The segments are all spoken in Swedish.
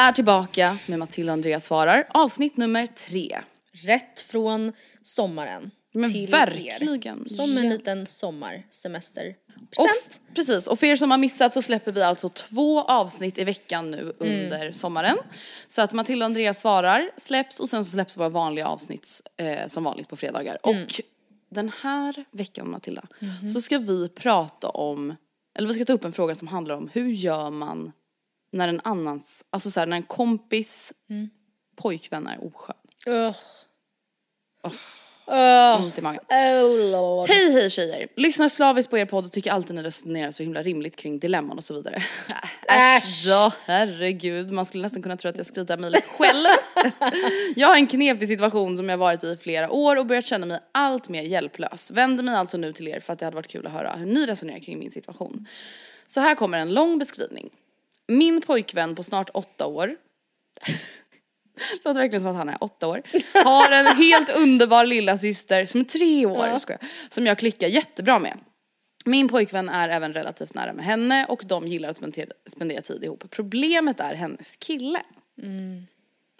Är tillbaka med Matilda och Andreas svarar. Avsnitt nummer tre. Rätt från sommaren Men till verkligen. er. Som en liten sommarsemester. Och, precis, och för er som har missat så släpper vi alltså två avsnitt i veckan nu under sommaren. Så att Matilda och Andreas svarar släpps och sen så släpps våra vanliga avsnitt eh, som vanligt på fredagar. Och den här veckan Matilda så ska vi prata om, eller vi ska ta upp en fråga som handlar om hur gör man när en annans, alltså så här, när en kompis pojkvän är oskön. Ugh. Ont i magen. Oh lord. Hej hej tjejer! Lyssnar slaviskt på er podd och tycker alltid ni resonerar så himla rimligt kring dilemman och så vidare. Äsch. Ja herregud, man skulle nästan kunna tro att jag här mejlet själv. jag har en knepig situation som jag varit i i flera år och börjat känna mig allt mer hjälplös. Vänder mig alltså nu till er för att det hade varit kul att höra hur ni resonerar kring min situation. Så här kommer en lång beskrivning. Min pojkvän på snart åtta år Låter verkligen som att han är åtta år. Har en helt underbar lilla syster som är tre år, Ja. jag, som jag klickar jättebra med. Min pojkvän är även relativt nära med henne och de gillar att spendera, spendera tid ihop. Problemet är hennes kille.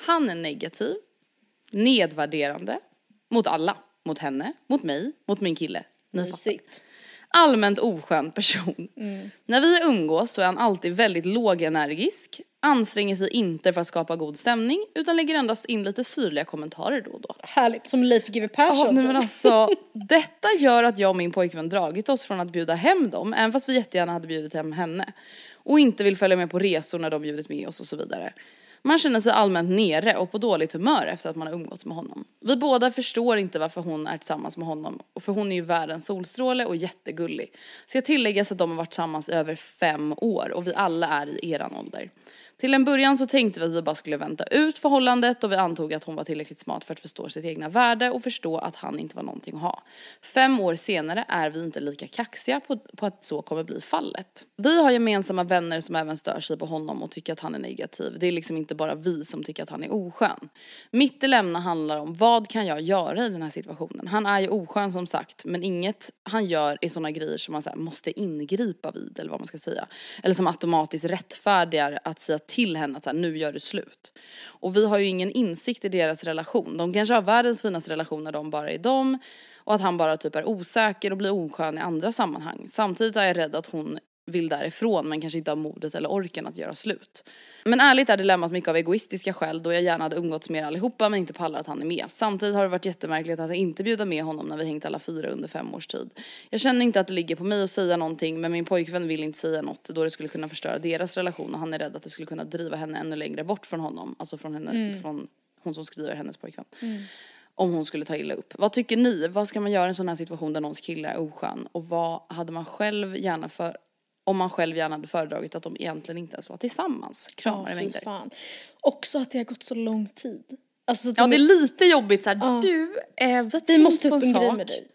Han är negativ, nedvärderande mot alla. Mot henne, mot mig, mot min kille. Ni. Mysigt. Allmänt oskön person. När vi umgås så är han alltid väldigt lågenergisk, anstränger sig inte för att skapa god stämning utan lägger endast in lite syrliga kommentarer då och då. Härligt. Som Leif GW Persson. Ja, nej, typ. men alltså, detta gör att jag och min pojkvän dragit oss från att bjuda hem dem, även fast vi jättegärna hade bjudit hem henne. Och inte vill följa med på resor när de bjudit med oss och så vidare. Man känner sig allmänt nere och på dåligt humör efter att man har umgåtts med honom. Vi båda förstår inte varför hon är tillsammans med honom, och för hon är ju världens solstråle och jättegullig. Ska tilläggas att de har varit tillsammans i över fem år och vi alla är i eran ålder. Till en början så tänkte vi att vi bara skulle vänta ut förhållandet och vi antog att hon var tillräckligt smart för att förstå sitt egna värde och förstå att han inte var någonting att ha. Fem år senare är vi inte lika kaxiga på, på att så kommer bli fallet. Vi har gemensamma vänner som även stör sig på honom och tycker att han är negativ. Det är liksom inte bara vi som tycker att han är oskön. Mitt dilemma handlar om vad kan jag göra i den här situationen? Han är ju oskön som sagt men inget han gör är sådana grejer som man så här, måste ingripa vid eller vad man ska säga. Eller som automatiskt rättfärdigar att säga till henne att så här, nu gör du slut. Och vi har ju ingen insikt i deras relation. De kanske har världens finaste relation när de bara är dem och att han bara typ är osäker och blir oskön i andra sammanhang. Samtidigt är jag rädd att hon vill därifrån men kanske inte har modet eller orken att göra slut. Men ärligt är dilemmat mycket av egoistiska skäl då jag gärna hade umgåtts med er allihopa men inte pallar att han är med. Samtidigt har det varit jättemärkligt att inte bjuda med honom när vi hängt alla fyra under fem års tid. Jag känner inte att det ligger på mig att säga någonting men min pojkvän vill inte säga något då det skulle kunna förstöra deras relation och han är rädd att det skulle kunna driva henne ännu längre bort från honom. Alltså från henne, från hon som skriver hennes pojkvän. om hon skulle ta illa upp. Vad tycker ni? Vad ska man göra i en sån här situation där någons kille är oskön? Och vad hade man själv gärna för, om man själv gärna hade föredragit att de egentligen inte ens var tillsammans? Kramar i fy mängder. fan. Också att det har gått så lång tid. Alltså, så att Ja de det är lite jobbigt såhär, Ja. du, eh, vi, Vi måste upp en grej sak. med dig.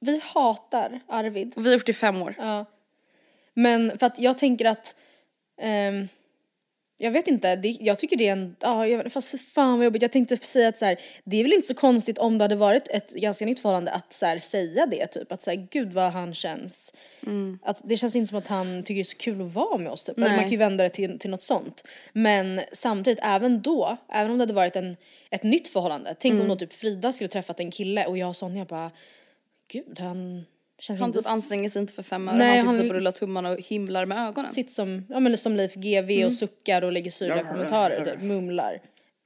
Vi hatar Arvid. Och vi har gjort det i fem år. Ja. Men för att jag tänker att, ehm, jag vet inte, det, jag tycker det är en, ja, jag, fast för fan vad jobbigt. Jag tänkte säga att så här, det är väl inte så konstigt om det hade varit ett ganska nytt förhållande att så här, säga det typ. Att säga gud vad han känns. Att det känns inte som att han tycker det är så kul att vara med oss typ. Eller man kan ju vända det till, till något sånt. Men samtidigt, även då, även om det hade varit en, ett nytt förhållande. Tänk om då typ Frida skulle träffat en kille och jag och Sonja bara, gud han känns Han inte typ anstränger sig inte för fem öre, han sitter han- och rullar tummarna och himlar med ögonen. sitter som, ja men som Leif GV Mm. och suckar och lägger syrliga kommentarer typ, mumlar,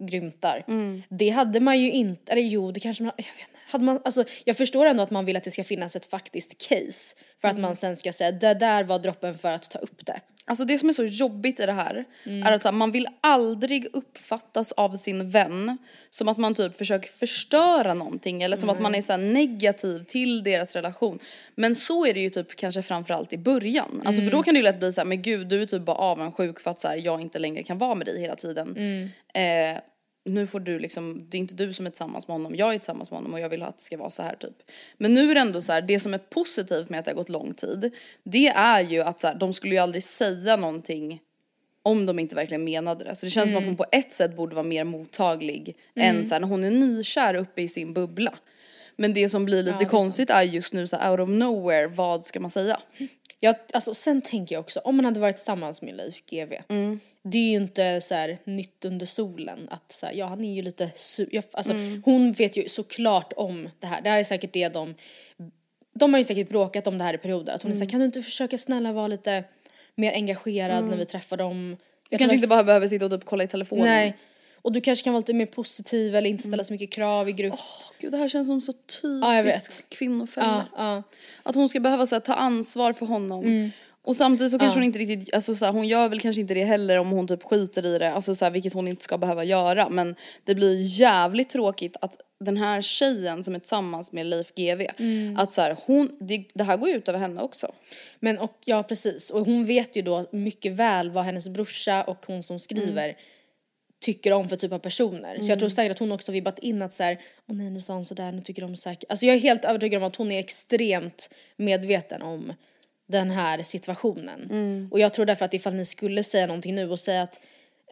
grymtar. Mm. Det hade man ju inte, eller jo det kanske man, jag vet inte. Hade man, alltså, jag förstår ändå att man vill att det ska finnas ett faktiskt case för Mm. att man sen ska säga det där var droppen för att ta upp det. Alltså det som är så jobbigt i det här Mm. är att så här, man vill aldrig uppfattas av sin vän som att man typ försöker förstöra någonting eller som att man är så negativ till deras relation. Men så är det ju typ kanske framförallt i början. Alltså för Mm. då kan det ju lätt bli så här, men gud du är typ bara avundsjuk för att så här, jag inte längre kan vara med dig hela tiden. Mm. Eh, nu får du liksom, det är inte du som är tillsammans med honom, jag är tillsammans med honom och jag vill att det ska vara så här typ. Men nu är det ändå så här, det som är positivt med att det har gått lång tid, det är ju att så här, de skulle ju aldrig säga någonting om de inte verkligen menade det. Så det känns som att hon på ett sätt borde vara mer mottaglig än så här, när hon är nykär uppe i sin bubbla. Men det som blir lite konstigt är just nu så här, out of nowhere, vad ska man säga? Jag, alltså, sen tänker jag också, om man hade varit tillsammans med Leif GV, Mm. Det är ju inte så här nytt under solen att så här, ja han är ju lite su- jag, alltså, Mm. hon vet ju såklart om det här, det här är säkert det de, de har ju säkert bråkat om det här i perioder, att hon är Mm. såhär, kan du inte försöka snälla vara lite mer engagerad när vi träffar dem? Du kanske inte bara behöver sitta och typ kolla i telefonen. Nej. Och du kanske kan vara lite mer positiv eller inte ställa Mm. så mycket krav i grupp. Gud det här känns som så Ja, jag vet. typisk kvinnofälla. ja, ja. Att hon ska behöva så här, ta ansvar för honom. Och samtidigt så kanske hon inte riktigt, alltså så här, hon gör väl kanske inte det heller om hon typ skiter i det, alltså så här, vilket hon inte ska behöva göra. Men det blir jävligt tråkigt att den här tjejen som är tillsammans med Leif GV, att så här, hon, det, det här går ju ut över henne också. Men och, ja precis, och hon vet ju då mycket väl vad hennes brorsa och hon som skriver tycker om för typ av personer. Så jag tror säkert att hon också vibbat in att så här, åh nej nu sa hon sådär, nu tycker de säkert. Alltså jag är helt övertygad om att hon är extremt medveten om den här situationen. Och jag tror därför att ifall ni skulle säga någonting nu och säga att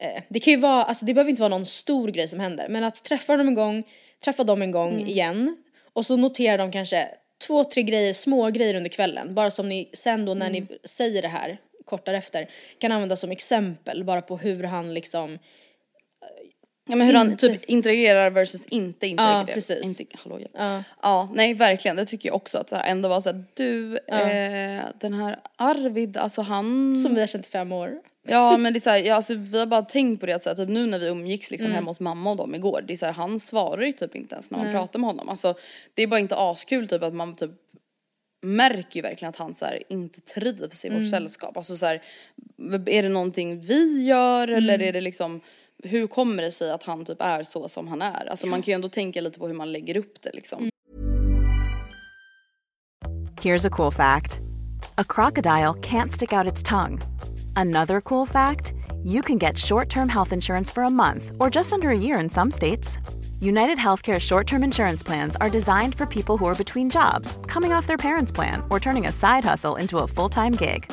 eh, det kan ju vara, alltså det behöver inte vara någon stor grej som händer, men att träffa dem en gång, träffa dem en gång igen och så noterar de kanske två, tre grejer, små grejer under kvällen, bara som ni sen då när ni säger det här kort därefter kan använda som exempel bara på hur han liksom Ja men hur han Inte- typ integrerar versus inte integrerar. precis. Inte, hallå, hjälp. ja. nej verkligen det tycker jag också att så här, ändå vara såhär du eh, den här Arvid alltså han. som vi har känt i fem år. Ja men det är såhär, ja, alltså, vi har bara tänkt på det att så här, typ nu när vi umgicks liksom hemma hos mamma och dem igår, det är såhär han svarar ju typ inte ens när man pratar med honom. Alltså det är bara inte askul typ att man typ märker ju verkligen att han så här, inte trivs i vårt sällskap. Alltså så här, är det någonting vi gör eller är det liksom hur kommer det sig att han typ är så som han är? Alltså man kan ju ändå tänka lite på hur man lägger upp det liksom. Here's a cool fact a crocodile can't stick out its tongue. Another cool fact you can get short term health insurance for a month or just under a year in some states. United Healthcare short term insurance plans are designed for people who are between jobs, coming off their parents' plan, or turning a side hustle into a full time gig.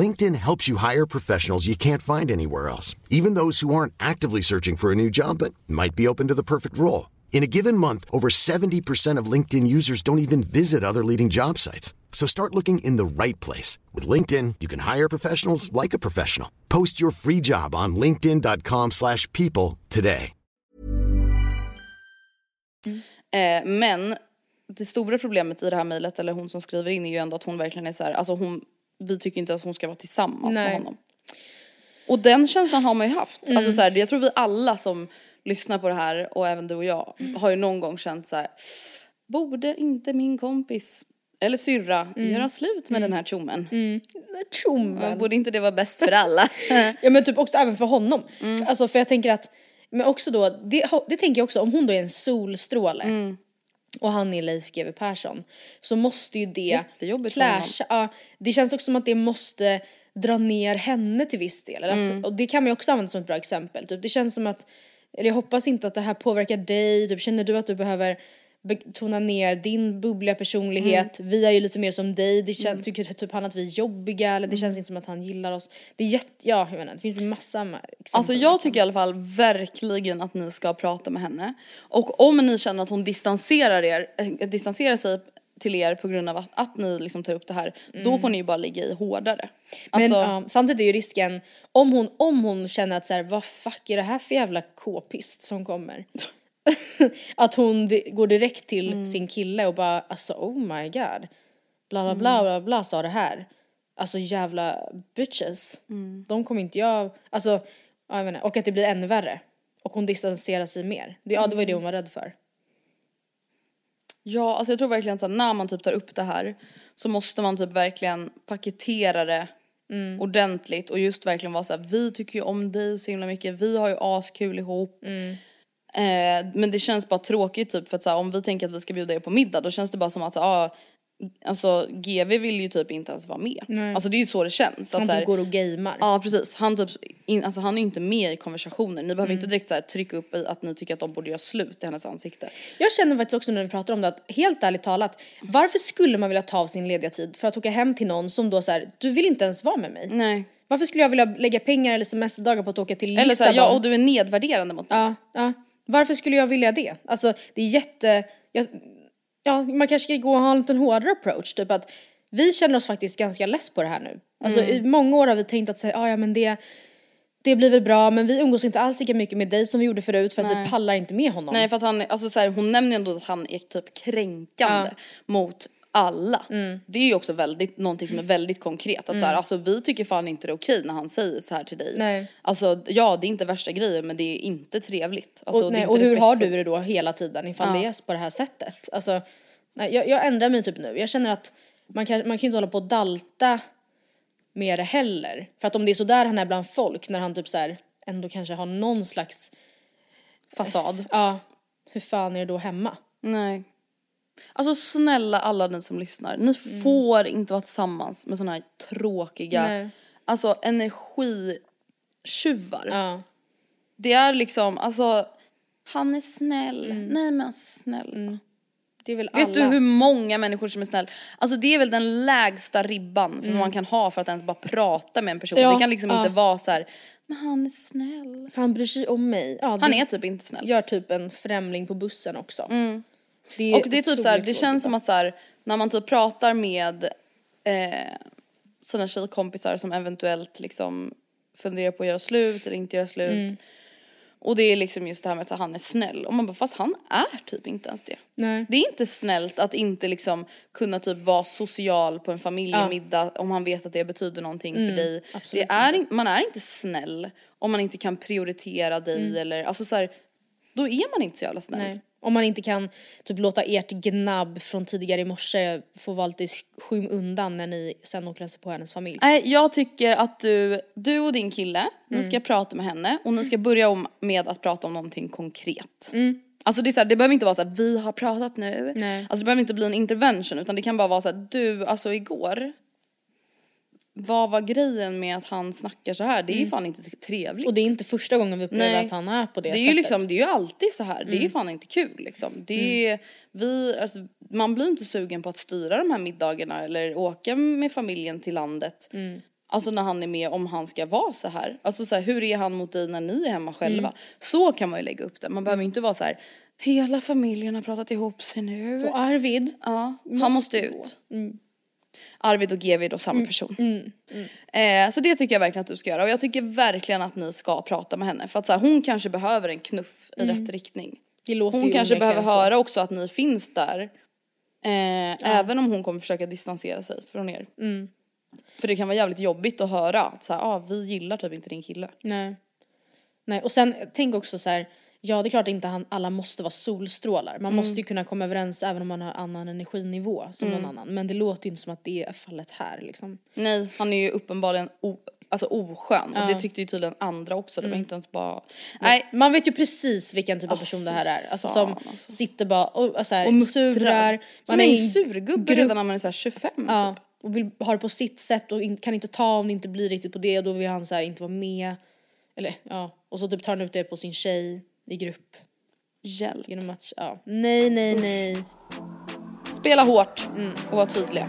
LinkedIn helps you hire professionals you can't find anywhere else, even those who aren't actively searching for a new job but might be open to the perfect role. In a given month, over 70% of LinkedIn users don't even visit other leading job sites. So start looking in the right place. With LinkedIn, you can hire professionals like a professional. Post your free job on linkedin.com slash people today. Eh, men det stora problemet i det här mejlet, eller hon som skriver in, är ju ändå att hon verkligen är så här, alltså hon, vi tycker inte att hon ska vara tillsammans Nej. med honom. Och den känslan har man ju haft. Mm. Alltså så här, jag tror vi alla som lyssnar på det här och även du och jag Mm. har ju någon gång känt så här, borde inte min kompis eller syrra Mm. göra slut med den här tjommen? Tjommen. Borde inte det vara bäst för alla? Ja men typ också även för honom. Mm. För, alltså för jag tänker att, men också då, det, det tänker jag också om hon då är en solstråle Mm. Och han är Leif GW Persson så måste ju det clasha. Ja, det känns också som att det måste dra ner henne till viss del. Att, Mm. Och det kan man ju också använda som ett bra exempel. Typ, det känns som att, eller jag hoppas inte att det här påverkar dig, typ, känner du att du behöver betona ner din bubbliga personlighet. Mm. Vi är ju lite mer som dig. Det känns, Tycker typ han att vi är jobbiga eller det Mm. känns inte som att han gillar oss. Det är jätte, ja jag menar det finns massa exempel. Alltså jag tycker i alla fall verkligen att ni ska prata med henne. Och om ni känner att hon distanserar, er, äh, distanserar sig till er på grund av att, att ni liksom tar upp det här, då får ni ju bara ligga i hårdare. Men Alltså, ja, samtidigt är ju risken, om hon, om hon känner att så här, vad fuck är det här för jävla k-pist som kommer? att hon går direkt till Mm. sin kille och bara alltså oh my god. Bla bla Mm. bla bla bla sa det här. Alltså jävla bitches. Mm. De kommer inte jag, alltså ja, jag menar, och att det blir ännu värre. Och hon distanserar sig mer. Det, ja det var ju det hon var rädd för. ja, alltså jag tror verkligen att när man typ tar upp det här så måste man typ verkligen paketera det Mm. ordentligt och just verkligen vara så här: vi tycker ju om dig så himla mycket, vi har ju askul ihop. Mm. Eh, men det känns bara tråkigt typ för att så här, om vi tänker att vi ska bjuda er på middag då känns det bara som att så, här, ah, alltså GV vill ju typ inte ens vara med. Nej. Alltså det är ju så det känns. Han så här, typ går och gamear. Ja precis, han, typ, in, alltså, han är ju inte med i konversationer. Ni Mm. behöver inte direkt så här, trycka upp i att ni tycker att de borde göra slut i hennes ansikte. Jag känner faktiskt också när vi pratar om det att helt ärligt talat, varför skulle man vilja ta av sin lediga tid för att åka hem till någon som då säger du vill inte ens vara med mig? Nej. Varför skulle jag vilja lägga pengar eller semesterdagar på att åka till Lissabon? Eller så här, ja och du är nedvärderande mot mig. ja, ja. Varför skulle jag vilja det? Alltså det är jätte, jag, ja man kanske ska gå och ha en liten hårdare approach typ att vi känner oss faktiskt ganska less på det här nu. Alltså Mm. i många år har vi tänkt att säga, ah, ja men det det blir väl bra men vi umgås inte alls lika mycket med dig som vi gjorde förut för att vi pallar inte med honom. Nej för att han, alltså så här, hon nämner ju ändå att han är typ kränkande mot alla. Mm. Det är ju också väldigt, någonting som är väldigt konkret. Att så här, alltså vi tycker fan inte det är okej när han säger så här till dig. Nej. Alltså ja det är inte värsta grejen men det är inte trevligt. Alltså, och, nej, och hur har du det då hela tiden ifall Ja. det är på det här sättet? Alltså, nej, jag, jag ändrar mig typ nu. Jag känner att man kan, man kan inte hålla på och dalta med det heller. För att om det är så där han är bland folk när han typ så här ändå kanske har någon slags, Fasad. ja, hur fan är det då hemma? Nej. Alltså snälla alla ni som lyssnar, ni får inte vara tillsammans med såna här tråkiga, Nej. alltså energitjuvar. Ja. Det är liksom, alltså, han är snäll. Nej men snälla. Det är väl Vet alla. du hur många människor som är snäll? Alltså det är väl den lägsta ribban för vad man kan ha för att ens bara prata med en person. Ja, det kan liksom ja. inte vara så här, men han är snäll. Han bryr sig om mig. Ja, Han är typ inte snäll. gör typ en främling på bussen också. Det Och det är typ så här, det känns som att så här, när man typ pratar med eh, sina tjejkompisar som eventuellt liksom funderar på att göra slut eller inte göra slut. Mm. Och det är liksom just det här med att han är snäll och man bara fast han är typ inte ens det. Nej. Det är inte snällt att inte liksom kunna typ vara social på en familjemiddag om han vet att det betyder någonting för dig. Mm, Det är, man är inte snäll om man inte kan prioritera dig eller alltså så här, då är man inte så jävla snäll. Mm. Nej. Om man inte kan typ låta ert gnabb från tidigare i morse få vara lite i skymundan när ni sen åker och hälsar på hennes familj. Nej, jag tycker att du, du och din kille, ni Mm. ska prata med henne och ni ska börja om med att prata om någonting konkret. Alltså det, är så här, det behöver inte vara så här, vi har pratat nu. Nej. Alltså det behöver inte bli en intervention utan det kan bara vara så här, du, alltså igår vad var grejen med att han snackar så här? Det är ju fan inte trevligt. Och det är inte första gången vi upplever Nej. att han är på det, det är sättet. ju liksom, det är ju alltid så här. Det är Mm. ju fan inte kul liksom. Det är, vi, alltså, man blir inte sugen på att styra de här middagarna eller åka med familjen till landet. Mm. Alltså när han är med om han ska vara så här. Alltså så här, hur är han mot dig när ni är hemma själva? Mm. Så kan man ju lägga upp det. Man behöver inte vara så här. Hela familjen har pratat ihop sig nu. Och Arvid, Ja, han måste ut. Arvid och Gevid och samma Mm, person. Eh, så det tycker jag verkligen att du ska göra och jag tycker verkligen att ni ska prata med henne för att så här, hon kanske behöver en knuff i rätt riktning. Hon kanske behöver så. höra också att ni finns där. Eh, Även om hon kommer försöka distansera sig från er. Mm. För det kan vara jävligt jobbigt att höra att så här, ah, vi gillar typ inte din kille. Nej. Nej, och sen tänk också så här. Ja, det är klart inte han, alla måste vara solstrålar. Man måste ju kunna komma överens även om man har annan energinivå som någon annan. Men det låter ju inte som att det är fallet här liksom. Nej, han är ju uppenbarligen o, alltså oskön och det tyckte ju tydligen andra också. Det var Mm. inte ens bara... Nej, Man vet ju precis vilken typ av person det här är. Alltså som alltså. sitter bara och, så här, och muttrar. surar. Som är en surgubbe redan när man är så här 25 Ja, typ. och vill ha det på sitt sätt och in, kan inte ta om det inte blir riktigt på det och då vill han så här inte vara med. Eller ja, och så typ tar han ut det på sin tjej i grupp. Hjälp. Genom att, ja. Nej, nej, nej. Spela hårt Mm. och var tydliga.